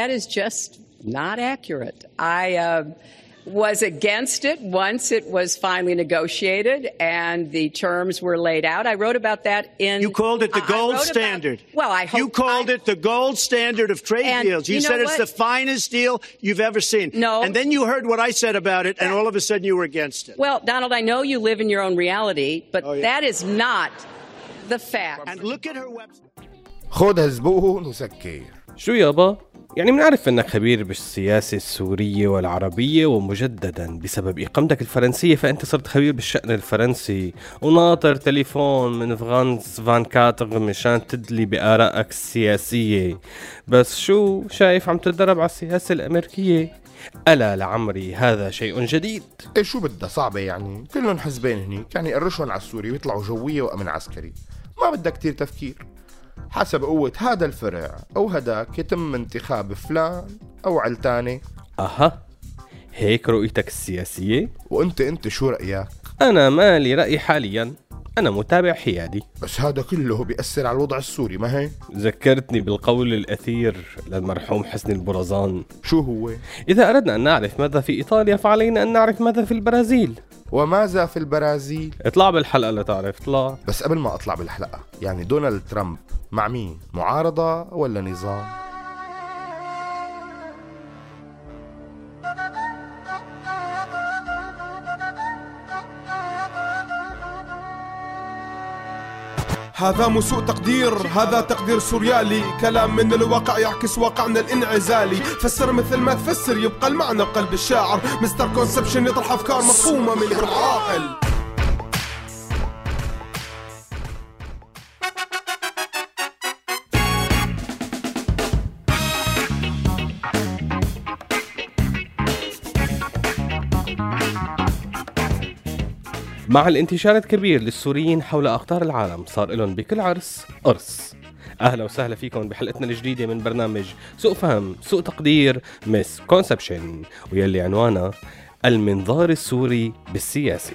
that is just not accurate. I uh, was against it once it was finally negotiated and the terms were laid out. I wrote about that in. You called it the I- I gold wrote about- standard. well, I hope you called I- it the gold standard of trade And deals. You, you know said it's what? the finest deal you've ever seen. No. and then you heard what I said about it, and all of a sudden you were against it. Well, Donald, I know you live in your own reality, but Oh, yeah. that is not the fact. And look at her website. خدها زبون وسكر شو يابا؟ يعني منعرف إنك خبير بالسياسة السورية والعربية ومجددا بسبب إقامتك الفرنسية فأنت صرت خبير بالشأن الفرنسي. وناطر تليفون من فرانس فان كاتغ مشان تدلي بآرائك السياسية. بس شو شايف عم تتدرب على السياسة الأمريكية؟ ألا لعمري هذا شيء جديد. إيه شو بدها؟ صعبة يعني. كلهم حزبين هنيك. يعني يقرشون على السوري ويطلعوا جوية وأمن عسكري. ما بدها كتير تفكير. حسب قوة هذا الفرع أو هداك يتم انتخاب فلان أو علتاني أها هيك رؤيتك السياسية؟ وأنت أنت شو رأيك؟ أنا مالي رأي حاليا. أنا متابع حيادي. بس هذا كله بيأثر على الوضع السوري ما هيك ذكرتني بالقول الأثير للمرحوم حسني البرزان. شو هو؟ إذا أردنا أن نعرف ماذا في إيطاليا فعلينا أن نعرف ماذا في البرازيل. وماذا في البرازيل؟ اطلع بالحلقة لتعرف اطلع. بس قبل ما أطلع بالحلقة يعني دونالد ترامب مع مين؟ معارضة ولا نظام؟ هذا مو سوء تقدير هذا تقدير سوريالي. كلام من الواقع يعكس واقعنا الانعزالي. فسر مثل ما تفسر يبقى المعنى بقلب الشاعر. misconception يطرح أفكار مفهومة من العاقل مع الانتشار الكبير للسوريين حول أقطار العالم صار لهم بكل عرس قرص. أهلا وسهلا فيكم بحلقتنا الجديدة من برنامج سوء فهم سوء تقدير misconception ويلي عنوانها المنظار السوري بالسياسة.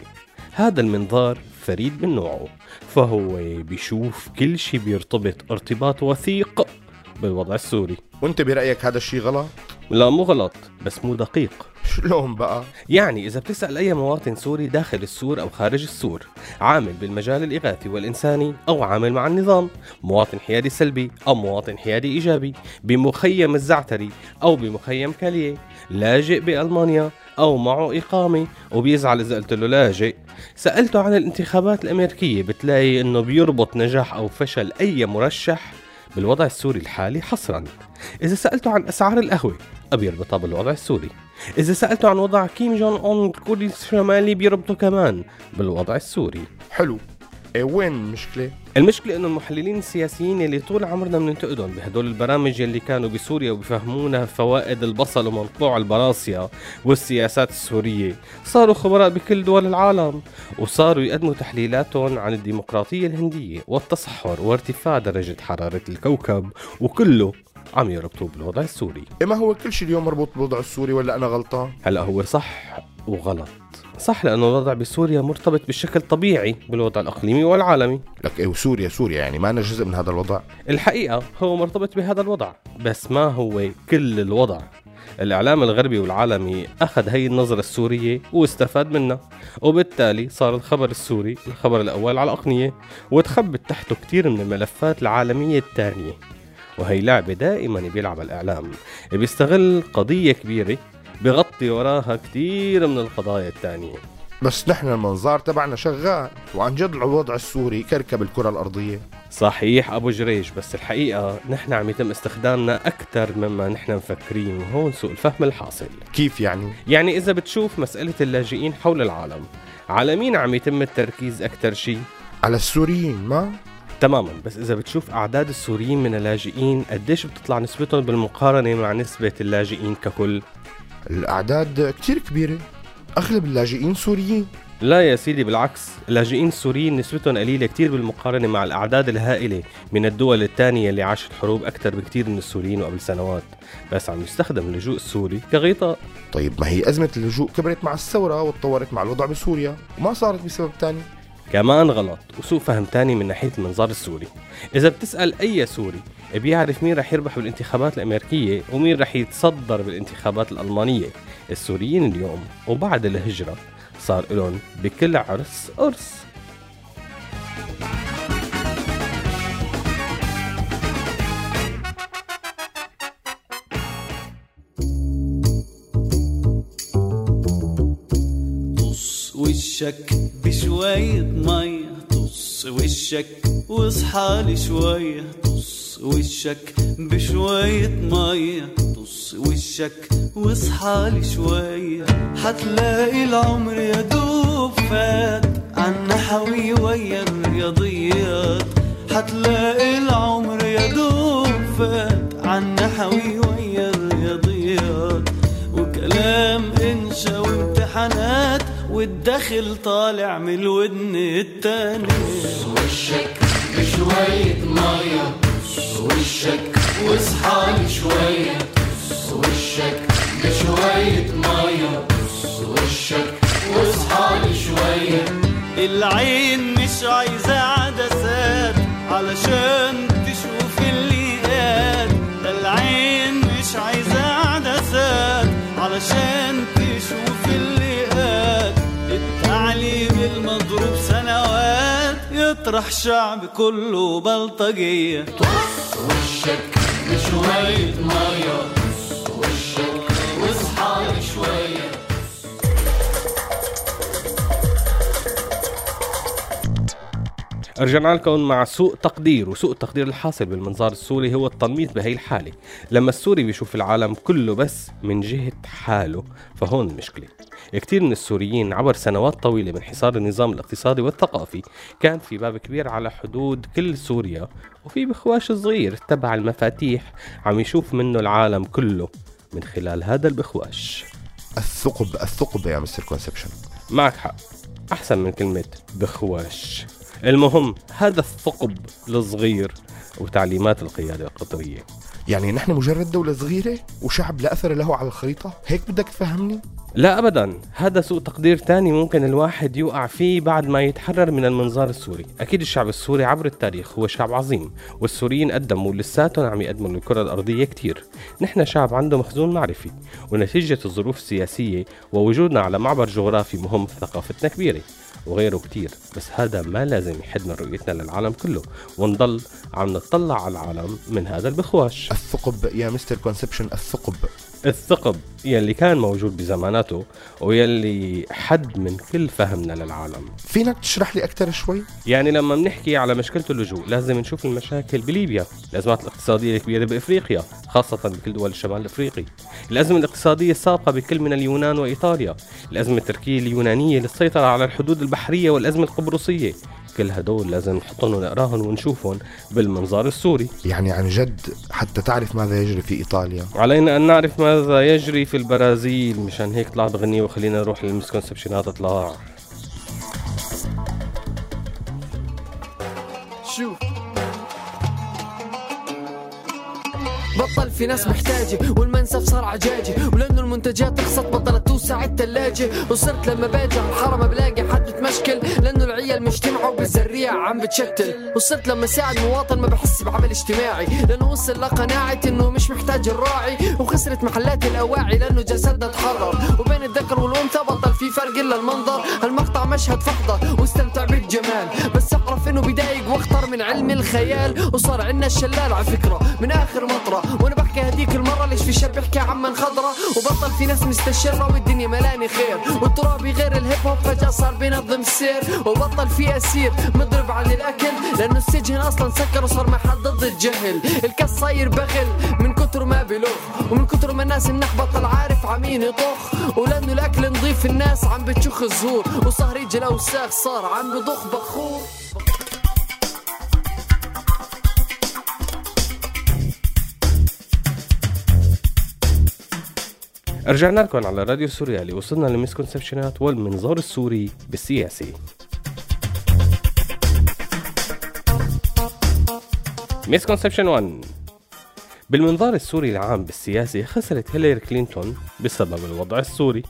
هذا المنظار فريد من نوعه فهو بيشوف كل شي بيرتبط ارتباط وثيق بالوضع السوري. وأنت برأيك هذا الشيء غلط؟ لا مو غلط بس مو دقيق شلون بقى؟ يعني إذا بتسأل أي مواطن سوري داخل السور أو خارج السور عامل بالمجال الإغاثي والإنساني أو عامل مع النظام مواطن حيادي سلبي أو مواطن حيادي إيجابي بمخيم الزعتري أو بمخيم كاليه لاجئ بألمانيا أو معه إقامة وبيزعل إذا قلت له لاجئ. سألته عن الانتخابات الأمريكية بتلاقي إنه بيربط نجاح أو فشل أي مرشح بالوضع السوري الحالي حصرا. إذا سألته عن أسعار القهوة بيربطها بالوضع السوري. إذا سألته عن وضع كيم جون أون كوريا الشمالي بيربطه كمان بالوضع السوري. حلو. إيه وين المشكلة؟ المشكلة إنه المحللين السياسيين اللي طول عمرنا بننتقدهم بهدول البرامج اللي كانوا بسوريا وبيفهمونا فوائد البصل ومنقوع البراسيا والسياسات السورية. صاروا خبراء بكل دول العالم وصاروا يقدموا تحليلاتهم عن الديمقراطية الهندية والتصحر وارتفاع درجة حرارة الكوكب وكله عم يربطوه بالوضع السوري. ما هو كل شيء اليوم مربوط بالوضع السوري ولا أنا غلطان هلا هو صح وغلط. صح لأنه الوضع بسوريا مرتبط بشكل طبيعي بالوضع الإقليمي والعالمي. لك إيه وسوريا سوريا يعني ما أنا جزء من هذا الوضع؟ الحقيقة هو مرتبط بهذا الوضع بس ما هو كل الوضع. الإعلام الغربي والعالمي أخذ هي النظرة السورية واستفاد منها. وبالتالي صار الخبر السوري الخبر الأول على الأقنية وتخبت تحته كتير من الملفات العالمية التانية. وهي لعبة دائما بيلعبها الإعلام. بيستغل قضية كبيرة بغطي وراها كتير من القضايا التانية. بس نحن المنظار تبعنا شغال وعن جد الوضع السوري كركب الكرة الأرضية. صحيح أبو جريج بس الحقيقة نحن عم يتم استخدامنا أكثر مما نحن مفكرين وهون سوء الفهم الحاصل. كيف يعني؟ يعني إذا بتشوف مسألة اللاجئين حول العالم على مين عم يتم التركيز أكثر شيء. على السوريين ما؟ تماما. بس إذا بتشوف أعداد السوريين من اللاجئين قديش بتطلع نسبتهم بالمقارنة مع نسبة اللاجئين ككل؟ الأعداد كتير كبيرة. أغلب اللاجئين سوريين. لا يا سيدي بالعكس. اللاجئين السوريين نسبتهم قليلة كتير بالمقارنة مع الأعداد الهائلة من الدول الثانية اللي عاشت حروب أكثر بكتير من السوريين وقبل سنوات. بس عم يستخدم اللجوء السوري كغطاء طيب ما هي أزمة اللجوء كبرت مع الثورة وتطورت مع الوضع بسوريا وما صارت بسبب تاني. كمان غلط وسوء فهم تاني من ناحية المنظار السوري. إذا بتسأل أي سوري بيعرف مين رح يربح بالانتخابات الأمريكية ومين رح يتصدر بالانتخابات الألمانية. السوريين اليوم وبعد الهجرة صار لهم بكل عرس قرص. وشك بشوية مية طص وشك واصحى شوية طص وشك. بشوية مية طص وشك واصحى شوية. حتلاقي العمر يا دوب فات عن نحوي ويا الرياضيات حتلاقي العمر يا دوب فات عن نحوي ويا الرياضيات وكلام والدخل طالع من الودن التاني. وشك بشوية مية. وشك واصحى شوية. وشك بشوية مية. وشك واصحى شوية. العين مش عايزة عدسات علشان تشوف اللي قاد العين مش عايزة عدسات علشان يطرح شعب كله بلطجية. وشك بشوية مية. رجعنا لكم مع سوء تقدير وسوء التقدير الحاصل بالمنظار السوري هو التنميط بهي الحالة. لما السوري بيشوف العالم كله بس من جهة حاله فهون المشكلة كثير من السوريين عبر سنوات طويلة من حصار النظام الاقتصادي والثقافي كان في باب كبير على حدود كل سوريا وفي بخواش صغير تبع المفاتيح عم يشوف منه العالم كله من خلال هذا البخواش. الثقب الثقب يا مستر كونسبشن. معك حق. أحسن من كلمة بخواش. المهم هذا الثقب الصغير وتعليمات القيادة القطرية. يعني نحن مجرد دولة صغيرة وشعب لا أثر له على الخريطة؟ هيك بدك تفهمني؟ لا ابدا. هذا سوء تقدير تاني ممكن الواحد يوقع فيه بعد ما يتحرر من المنظار السوري. أكيد الشعب السوري عبر التاريخ هو شعب عظيم والسوريين قدموا لساتهم عم يقدموا للكرة الأرضية كتير. نحن شعب عنده مخزون معرفي ونتيجة الظروف السياسية ووجودنا على معبر جغرافي مهم ثقافتنا كبيرة. وغيره كتير. بس هذا ما لازم يحد من رؤيتنا للعالم كله ونضل عم نطلع على العالم من هذا البخش. الثقب يا Mister Conception الثقب. الثقب يلي كان موجود بزماناته ويلي حد من كل فهمنا للعالم. فينك تشرح لي أكثر شوي؟ يعني لما بنحكي على مشكلة اللجوء لازم نشوف المشاكل بليبيا الأزمات الاقتصادية الكبيرة بإفريقيا خاصة بكل دول الشمال الأفريقي. الأزمة الاقتصادية السابقة بكل من اليونان وإيطاليا. الأزمة التركية اليونانية للسيطرة على الحدود البحرية والأزمة القبرصية. كل هدول لازم نحطهم ونقراهم ونشوفهم بالمنظار السوري. يعني عن جد حتى تعرف ماذا يجري في إيطاليا. علينا أن نعرف ماذا يجري في البرازيل. مشان هيك طلعت غنية وخلينا نروح للمسكونسبشنات اطلاع شوف. بطل في ناس محتاجة والمنسف صار عجاجي ولأنه المنتجات رخصت بطلت توسع التلاجة. وصرت لما باجي على الحرم بلاقي حد متمشكل لأنه العيال مجتمعوا بالزريع عم بتشتل. وصرت لما ساعد مواطن ما بحس بعمل اجتماعي لأنه وصل لقناعة إنه مش محتاج الراعي. وخسرت محلات الأواعي لأنه جسدها تحرر. وبين الذكر والأنثى بطل في فرق إلا المنظر. المقطع مشهد فحضة واستمتع بالجمال. بس أعرف إنه بدايق وأخطر من علم الخيال. وصار عنا الشلال على فكرة من آخر مطرة. وأنا بحكي هديك المرة ليش في شاب بيحكي عمن خضرة؟ وبطل في ناس مستشرة والدنيا ملاني خير. والترابي غير الهيب هوب فجأة صار بينظم السير وبطل في أسير مضرب عن الأكل. لأنه السجن أصلا سكر وصار محل ضد الجهل. الكاس صاير بغل من كتر ما بلغ ومن كتر ما الناس النح بطل عارف عمين يطخ ولأنه الأكل نضيف الناس عم بتشخ الزهور. وصهر يجي الأوساخ صار عم بضخ بخور. رجعنا لكم على راديو سوريالي. وصلنا لل misconception ات والمنظار السوري بالسياسي. misconception 1 بالمنظار السوري العام بالسياسي خسرت هيلاري كلينتون بسبب الوضع السوري.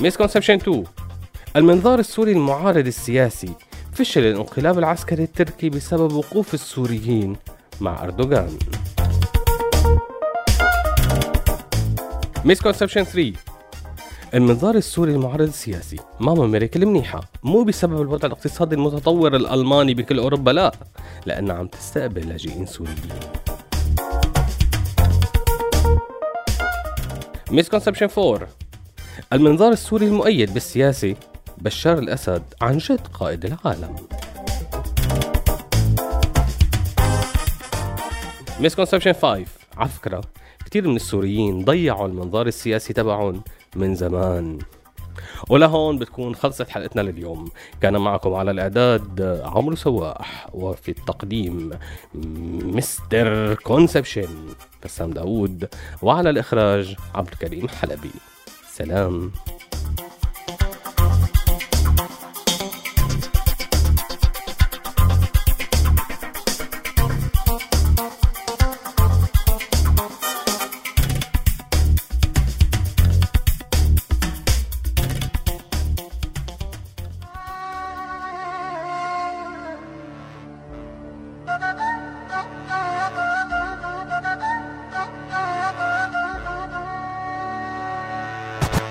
misconception 2 المنظار السوري المعارض السياسي فشل الانقلاب العسكري التركي بسبب وقوف السوريين مع أردوغان. misconception 3 المنظار السوري المعارض السياسي. ماما ميركل منيحة مو بسبب الوضع الاقتصادي المتطور الألماني بكل أوروبا لا. لأنها عم تستقبل لاجئين سوريين. misconception 4 المنظار السوري المؤيد بالسياسي بشار الأسد عن جد قائد العالم. misconception 5 على فكرة من السوريين ضيعوا المنظار السياسي تبعهم. من زمان. ولهون بتكون خلصت حلقتنا لليوم. كان معكم على الإعداد عمرو سواح وفي التقديم Mister Conception بسام داوود وعلى الإخراج عبد الكريم حلبي. سلام.